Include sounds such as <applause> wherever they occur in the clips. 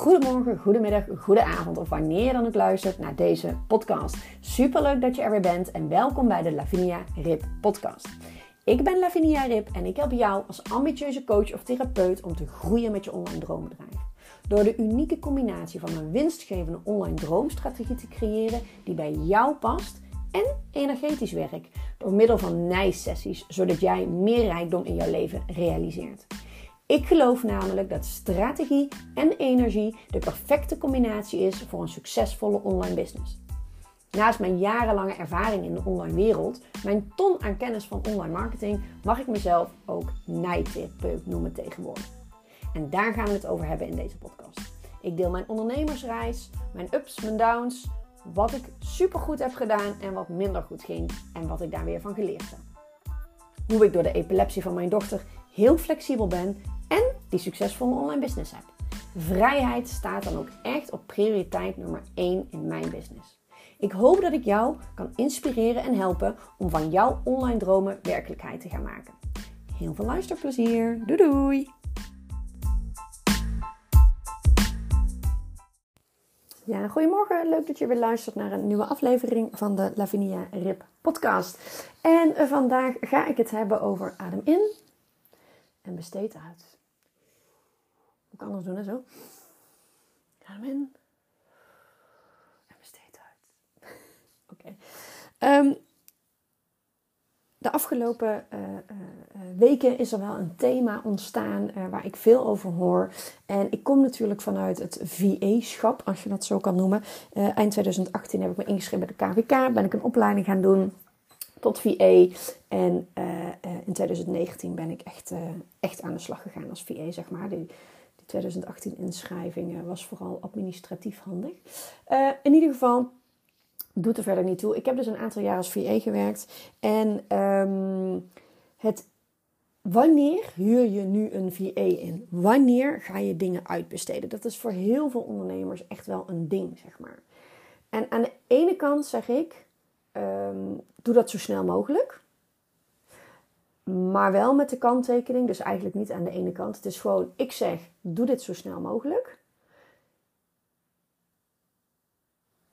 goedemorgen, goedemiddag, goedenavond of wanneer je dan ook luistert naar deze podcast. Superleuk dat je er weer bent en welkom bij de Lavinia Rip podcast. Ik ben Lavinia Rip en ik help jou als ambitieuze coach of therapeut om te groeien met je online droombedrijf. Door de unieke combinatie van een winstgevende online droomstrategie te creëren die bij jou past en energetisch werk door middel van nijsessies, zodat jij meer rijkdom in jouw leven realiseert. Ik geloof namelijk dat strategie en energie de perfecte combinatie is voor een succesvolle online business. Naast mijn jarenlange ervaring in de online wereld, mijn ton aan kennis van online marketing, mag ik mezelf ook nijtherapeut noemen tegenwoordig. En daar gaan we het over hebben in deze podcast. Ik deel mijn ondernemersreis, mijn ups, mijn downs, wat ik supergoed heb gedaan en wat minder goed ging en wat ik daar weer van geleerd heb. Hoe ik door de epilepsie van mijn dochter heel flexibel ben en die succesvolle online business heb. Vrijheid staat dan ook echt op prioriteit nummer 1 in mijn business. Ik hoop dat ik jou kan inspireren en helpen om van jouw online dromen werkelijkheid te gaan maken. Heel veel luisterplezier. Doei doei! Ja, goedemorgen. Leuk dat je weer luistert naar een nieuwe aflevering van de Lavinia Rip podcast. En eh, vandaag ga ik het hebben over adem in en besteed uit. Kan anders doen, hè, zo. Adem in en besteed uit. <laughs> Oké. Ehm, de afgelopen uh, uh, weken is er wel een thema ontstaan waar ik veel over hoor. En ik kom natuurlijk vanuit het VA-schap, als je dat zo kan noemen. eind 2018 heb ik me ingeschreven bij de KVK, ben ik een opleiding gaan doen tot VA. En in 2019 ben ik echt, echt aan de slag gegaan als VA, zeg maar. Die, 2018 inschrijving was vooral administratief handig. in ieder geval doet er verder niet toe. Ik heb dus een aantal jaar als VA gewerkt. En um, het, wanneer huur je nu een VA in? Wanneer ga je dingen uitbesteden? Dat is voor heel veel ondernemers echt wel een ding, zeg maar. En aan de ene kant zeg ik, um, doe dat zo snel mogelijk. Maar wel met de kanttekening, dus eigenlijk niet aan de ene kant. Het is gewoon, ik zeg, doe dit zo snel mogelijk.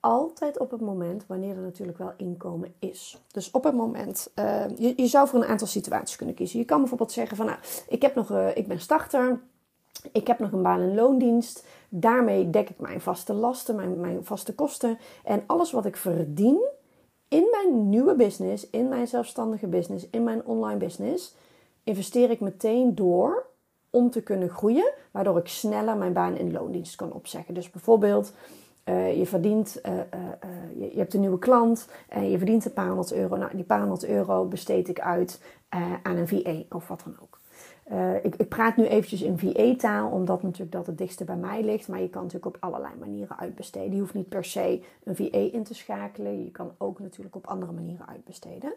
altijd op het moment wanneer er natuurlijk wel inkomen is. Dus op het moment, uh, je, je, zou voor een aantal situaties kunnen kiezen. Je kan bijvoorbeeld zeggen van nou, ik, heb nog, uh, ik ben starter, ik heb nog een baan en loondienst. Daarmee dek ik mijn vaste lasten, mijn, mijn vaste kosten. En alles wat ik verdien in mijn nieuwe business, in mijn zelfstandige business, in mijn online business, investeer ik meteen door om te kunnen groeien, waardoor ik sneller mijn baan in loondienst kan opzeggen. Dus bijvoorbeeld, uh, je verdient, uh, uh, je, je, hebt een nieuwe klant en je verdient een paar honderd euro. Nou, die paar honderd euro besteed ik uit aan een VA of wat dan ook. Ik, ik, praat nu eventjes in VA-taal, omdat natuurlijk dat het dichtste bij mij ligt. Maar je kan natuurlijk op allerlei manieren uitbesteden. Je hoeft niet per se een VA in te schakelen. Je kan ook natuurlijk op andere manieren uitbesteden.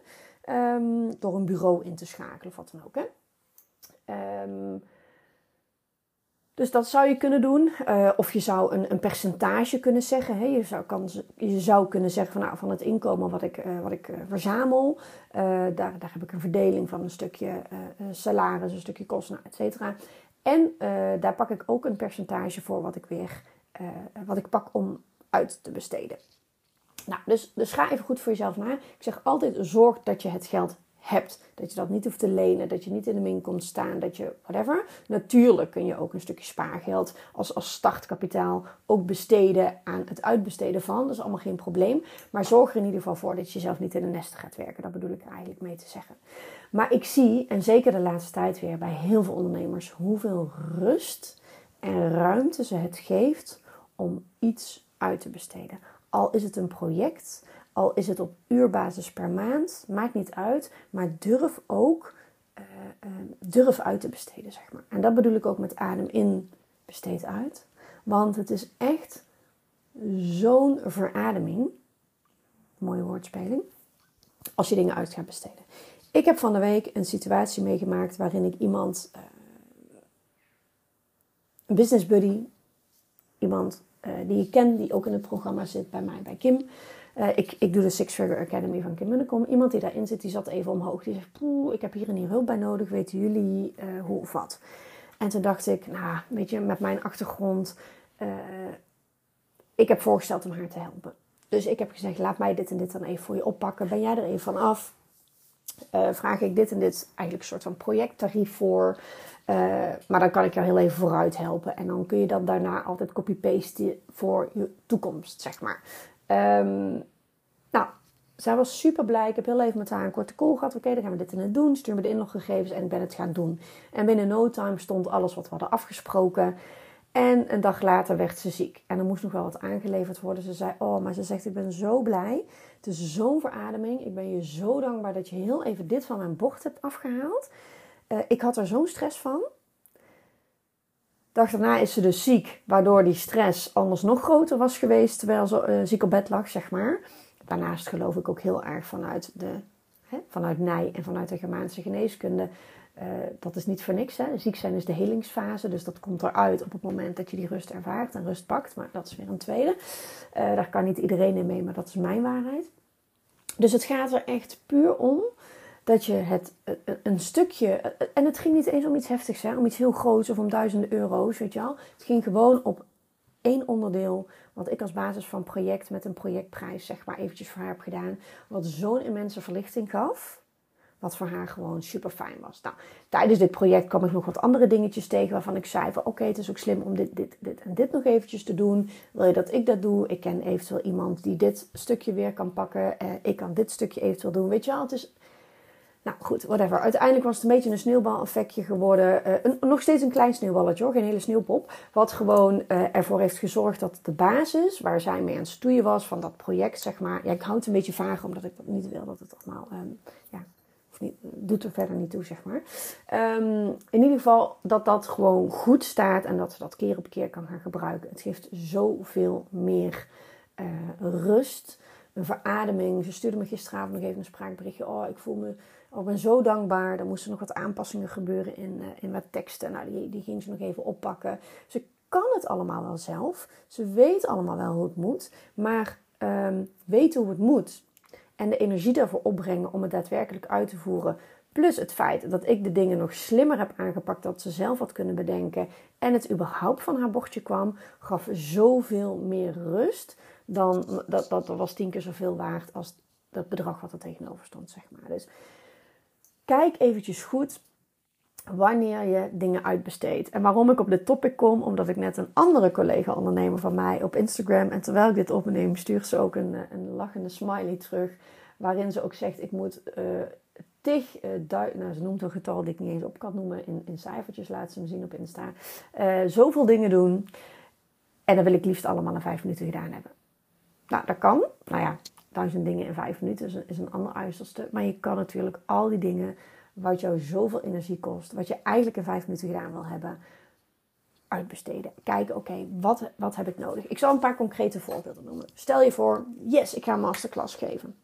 Um, door een bureau in te schakelen of wat dan ook. Hè? Um, dus dat zou je kunnen doen. Uh, of je zou een, een percentage kunnen zeggen. Hè? Je, zou, kan, je zou kunnen zeggen van, nou, van het inkomen wat ik, uh, wat ik uh, verzamel. daar, daar heb ik een verdeling van een stukje salaris, een stukje kosten, nou, et cetera. En daar pak ik ook een percentage voor wat ik weer wat ik pak om uit te besteden. Nou, dus, dus ga even goed voor jezelf na. Ik zeg altijd: zorg dat je het geld hebt. Dat je dat niet hoeft te lenen, dat je niet in de min komt staan, dat je whatever. Natuurlijk kun je ook een stukje spaargeld als, als startkapitaal ook besteden aan het uitbesteden van. Dat is allemaal geen probleem. Maar zorg er in ieder geval voor dat je zelf niet in een nest gaat werken. Dat bedoel ik er eigenlijk mee te zeggen. Maar ik zie, en zeker de laatste tijd weer bij heel veel ondernemers, hoeveel rust en ruimte ze het geeft om iets uit te besteden. Al is het een project, al is het op uurbasis per maand, maakt niet uit. Maar durf ook uh, uh, durf uit te besteden, zeg maar. En dat bedoel ik ook met adem in, besteed uit. Want het is echt zo'n verademing. Mooie woordspeling. Als je dingen uit gaat besteden. Ik heb van de week een situatie meegemaakt waarin ik iemand, uh, een business buddy, iemand die ik ken, die ook in het programma zit bij mij, bij Kim. Uh, ik, ik doe de Six Figure Academy van Kim Munnekom. Iemand die daarin zit, die zat even omhoog. Die zegt, poeh, ik heb hier en hier hulp bij nodig. Weten jullie uh, hoe of wat? En toen dacht ik, nou, weet je, met mijn achtergrond... ik heb voorgesteld om haar te helpen. Dus ik heb gezegd, laat mij dit en dit dan even voor je oppakken. Ben jij er even van af? Vraag ik dit en dit eigenlijk een soort van projecttarief voor. Maar dan kan ik jou heel even vooruit helpen. En dan kun je dat daarna altijd copy-pasten voor je toekomst, zeg maar. Um, nou, zij was super blij. Ik heb heel even met haar een korte call gehad. Oké, dan gaan we dit en dit doen. Stuur me de inloggegevens en ik ben het gaan doen. En binnen no time stond alles wat we hadden afgesproken. En een dag later werd ze ziek. En er moest nog wel wat aangeleverd worden. Ze zei, oh, maar ze zegt, ik ben zo blij. Het is zo'n verademing. Ik ben je zo dankbaar dat je heel even dit van mijn bocht hebt afgehaald. Uh, ik had er zo'n stress van. Dag daarna is ze dus ziek, waardoor die stress anders nog groter was geweest terwijl ze uh, ziek op bed lag, zeg maar. Daarnaast geloof ik ook heel erg vanuit, de, hè, vanuit Nij en vanuit de Germaanse geneeskunde uh, dat is niet voor niks. Hè. Ziek zijn is de helingsfase. Dus dat komt eruit op het moment dat je die rust ervaart en rust pakt. Maar dat is weer een tweede. Uh, daar kan niet iedereen in mee, maar dat is mijn waarheid. Dus het gaat er echt puur om dat je het een stukje. En het ging niet eens om iets heftigs, hè, om iets heel groots of om duizenden euro's, weet je wel. Het ging gewoon op één onderdeel. Wat ik als basis van project met een projectprijs, zeg maar, eventjes voor haar heb gedaan. Wat zo'n immense verlichting gaf wat voor haar gewoon super fijn was. Nou, tijdens dit project kwam ik nog wat andere dingetjes tegen waarvan ik zei van oké, het is ook slim om dit, dit, dit en dit nog eventjes te doen. Wil je dat ik dat doe? Ik ken eventueel iemand die dit stukje weer kan pakken. Eh, ik kan dit stukje eventueel doen. Weet je wel, het is... Nou goed, whatever. Uiteindelijk was het een beetje een sneeuwbaleffectje geworden. Een, nog steeds een klein sneeuwballetje hoor, geen hele sneeuwpop. Wat gewoon uh, ervoor heeft gezorgd dat de basis waar zij mee aan het stoeien was van dat project, zeg maar. Ja, ik houd het een beetje vaag omdat ik niet wil dat het allemaal um, ja, doet er verder niet toe, zeg maar. Um, in ieder geval dat dat gewoon goed staat en dat ze dat keer op keer kan gaan gebruiken. Het geeft zoveel meer uh, rust, een verademing. Ze stuurde me gisteravond nog even een spraakberichtje. Oh, ik voel me, ik ben zo dankbaar. Er moesten nog wat aanpassingen gebeuren in, uh, in wat teksten. Nou, die, die ging ze nog even oppakken. Ze kan het allemaal wel zelf. Ze weet allemaal wel hoe het moet. Maar um, weet hoe het moet en de energie daarvoor opbrengen om het daadwerkelijk uit te voeren. Plus het feit dat ik de dingen nog slimmer heb aangepakt dat ze zelf had kunnen bedenken. En het überhaupt van haar bordje kwam, gaf zoveel meer rust. Dan dat, dat was tien keer zoveel waard als dat bedrag wat er tegenover stond, zeg maar. Dus kijk eventjes goed wanneer je dingen uitbesteedt. En waarom ik op dit topic kom, omdat ik net een andere collega-ondernemer van mij op Instagram, en terwijl ik dit opneem, stuurt ze ook een, een lachende smiley terug, waarin ze ook zegt: Ik moet uh, tig, uh, nou, ze noemt een getal die ik niet eens op kan noemen, in, in cijfertjes laat ze me zien op Insta, zoveel dingen doen. En dan wil ik liefst allemaal in vijf minuten gedaan hebben. Nou, dat kan. Nou ja, duizend dingen in vijf minuten is een, is een ander uiterste. Maar je kan natuurlijk al die dingen wat jou zoveel energie kost, wat je eigenlijk in vijf minuten gedaan wil hebben, uitbesteden. Kijken, oké, wat, wat heb ik nodig? Ik zal een paar concrete voorbeelden noemen. Stel je voor, yes, ik ga een masterclass geven.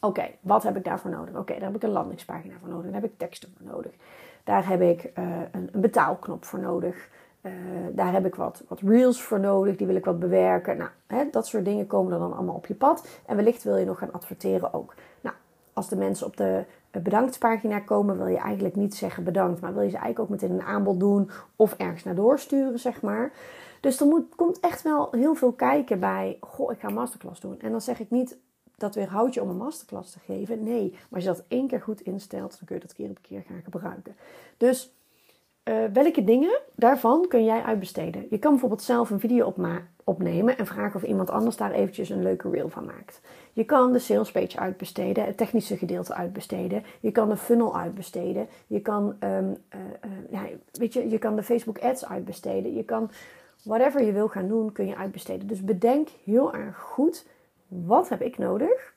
Oké, wat heb ik daarvoor nodig? Oké, daar heb ik een landingspagina voor nodig. Daar heb ik teksten voor nodig. Daar heb ik uh, een, een, betaalknop voor nodig. Uh, daar heb ik wat, wat reels voor nodig. Die wil ik wat bewerken. Nou, hè, dat soort dingen komen er dan allemaal op je pad. En wellicht wil je nog gaan adverteren ook. Nou, als de mensen op de bedanktpagina komen, wil je eigenlijk niet zeggen bedankt, maar wil je ze eigenlijk ook meteen een aanbod doen of ergens naar doorsturen, zeg maar. Dus er moet, komt echt wel heel veel kijken bij, goh, ik ga een masterclass doen. En dan zeg ik niet, dat weerhoudt je om een masterclass te geven. Nee, maar als je dat één keer goed instelt, dan kun je dat keer op keer gaan gebruiken. Dus uh, welke dingen daarvan kun jij uitbesteden? Je kan bijvoorbeeld zelf een video opnemen en vragen of iemand anders daar eventjes een leuke reel van maakt. Je kan de sales page uitbesteden, het technische gedeelte uitbesteden. Je kan de funnel uitbesteden. Je kan, um, uh, uh, ja, weet je, je kan de Facebook ads uitbesteden. Je kan whatever je wil gaan doen, kun je uitbesteden. Dus bedenk heel erg goed, wat heb ik nodig?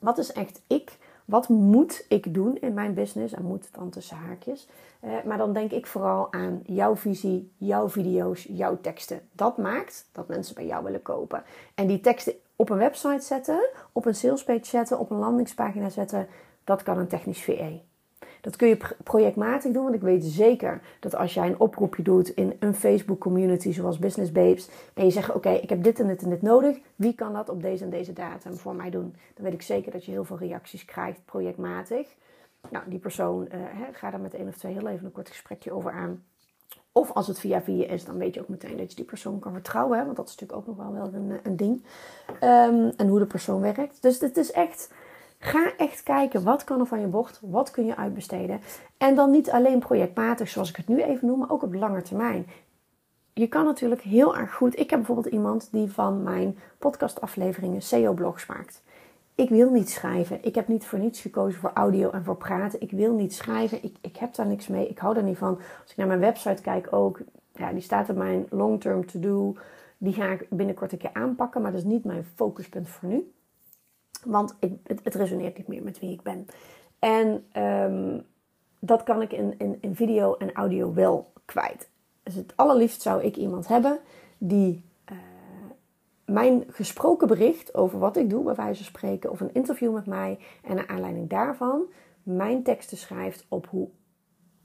Wat is echt ik? Wat moet ik doen in mijn business? En moet dan tussen haakjes. Uh, maar dan denk ik vooral aan jouw visie, jouw video's, jouw teksten. Dat maakt dat mensen bij jou willen kopen. En die teksten op een website zetten, op een salespage zetten, op een landingspagina zetten, dat kan een technisch VE. Dat kun je projectmatig doen, want ik weet zeker dat als jij een oproepje doet in een Facebook community zoals Business Babes en je zegt oké, ik heb dit en dit en dit nodig, wie kan dat op deze en deze datum voor mij doen? Dan weet ik zeker dat je heel veel reacties krijgt projectmatig. Nou, die persoon, uh, ga daar met één of twee heel even een kort gesprekje over aan. Of als het via via is, dan weet je ook meteen dat je die persoon kan vertrouwen. Hè? Want dat is natuurlijk ook nog wel, wel een, een ding. Ehm, en hoe de persoon werkt. Dus het is echt, ga echt kijken wat kan er van je bocht. Wat kun je uitbesteden. En dan niet alleen projectmatig, zoals ik het nu even noem, maar ook op lange termijn. Je kan natuurlijk heel erg goed. Ik heb bijvoorbeeld iemand die van mijn podcastafleveringen SEO-blogs maakt. Ik wil niet schrijven. Ik heb niet voor niets gekozen voor audio en voor praten. Ik wil niet schrijven. Ik, ik heb daar niks mee. Ik hou daar niet van. Als ik naar mijn website kijk ook. Ja, die staat op mijn long-term to-do. Die ga ik binnenkort een keer aanpakken. Maar dat is niet mijn focuspunt voor nu. Want ik, het, resoneert niet meer met wie ik ben. En ehm, dat kan ik in, in, in video en audio wel kwijt. Dus het allerliefst zou ik iemand hebben die mijn gesproken bericht over wat ik doe, bij wijze van spreken, of een interview met mij, en naar aanleiding daarvan mijn teksten schrijft op hoe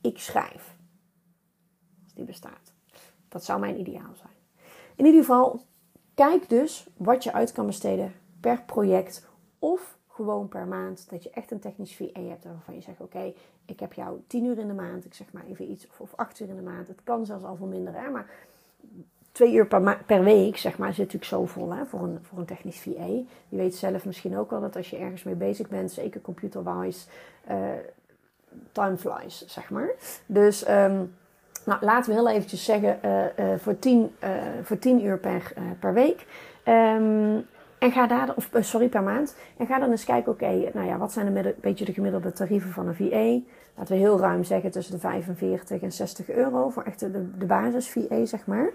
ik schrijf. Als die bestaat. Dat zou mijn ideaal zijn. In ieder geval, kijk dus wat je uit kan besteden per project of gewoon per maand. Dat je echt een technisch VA hebt waarvan je zegt: Oké, ik heb jou 10 uur in de maand, ik zeg maar even iets, of, of 8 uur in de maand. Het kan zelfs al veel minder, hè, maar twee uur per, per, week, zeg maar, zit natuurlijk zo vol hè, voor, een, voor een technisch VA. Je weet zelf misschien ook wel dat als je ergens mee bezig bent, zeker computerwise, uh, time flies, zeg maar. Dus um, nou, laten we heel eventjes zeggen uh, uh, voor, 10, voor 10 uur per, per week. Um, en ga daar, of sorry, per maand. En ga dan eens kijken, oké, nou ja, wat zijn een beetje de gemiddelde tarieven van een VA? laten we heel ruim zeggen, tussen de 45 en 60 euro voor echt de, de basis VA, zeg maar.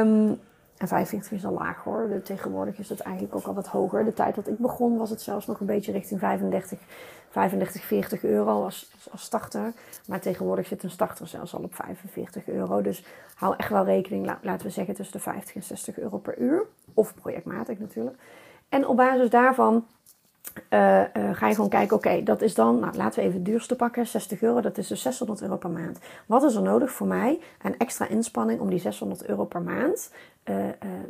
Um, en 45 is al laag hoor. Tegenwoordig is het eigenlijk ook al wat hoger. De tijd dat ik begon was het zelfs nog een beetje richting 35, 35 40 euro als, als, starter. Maar tegenwoordig zit een starter zelfs al op 45 euro. Dus hou echt wel rekening, laten we zeggen, tussen de 50 en 60 euro per uur. Of projectmatig natuurlijk. En op basis daarvan uh, uh, ga je gewoon kijken, oké, dat is dan, nou, laten we even het duurste pakken, 60 euro, dat is dus 600 euro per maand. Wat is er nodig voor mij? Een extra inspanning om die 600 euro per maand uh,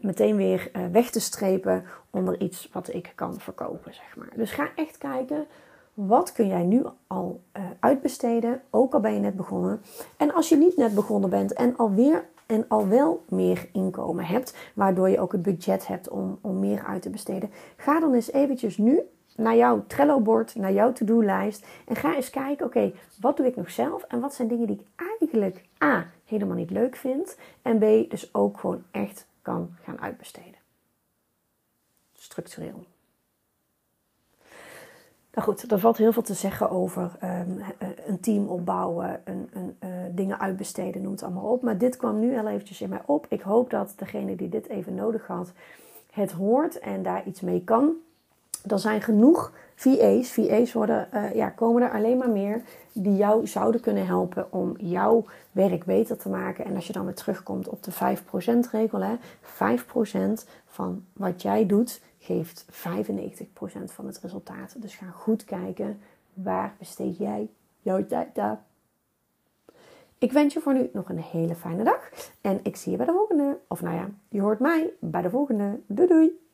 meteen weer weg te strepen onder iets wat ik kan verkopen, zeg maar. Dus ga echt kijken, wat kun jij nu al uitbesteden, ook al ben je net begonnen. En als je niet net begonnen bent en alweer en al wel meer inkomen hebt, waardoor je ook het budget hebt om, om meer uit te besteden, ga dan eens eventjes nu naar jouw Trello-bord, naar jouw to-do-lijst. En ga eens kijken, oké, wat doe ik nog zelf? En wat zijn dingen die ik eigenlijk A, helemaal niet leuk vind. En B, dus ook gewoon echt kan gaan uitbesteden. Structureel. Nou goed, er valt heel veel te zeggen over um, een team opbouwen, een, een, uh, dingen uitbesteden, noem het allemaal op. Maar dit kwam nu heel eventjes in mij op. Ik hoop dat degene die dit even nodig had, het hoort en daar iets mee kan. Er zijn genoeg VA's. VA's worden, uh, ja, komen er alleen maar meer die jou zouden kunnen helpen om jouw werk beter te maken. En als je dan weer terugkomt op de 5% regel, hè, 5% van wat jij doet geeft 95% van het resultaat. Dus ga goed kijken waar besteed jij jouw tijd aan. Ik wens je voor nu nog een hele fijne dag. En ik zie je bij de volgende. Of nou ja, je hoort mij bij de volgende. Doei doei!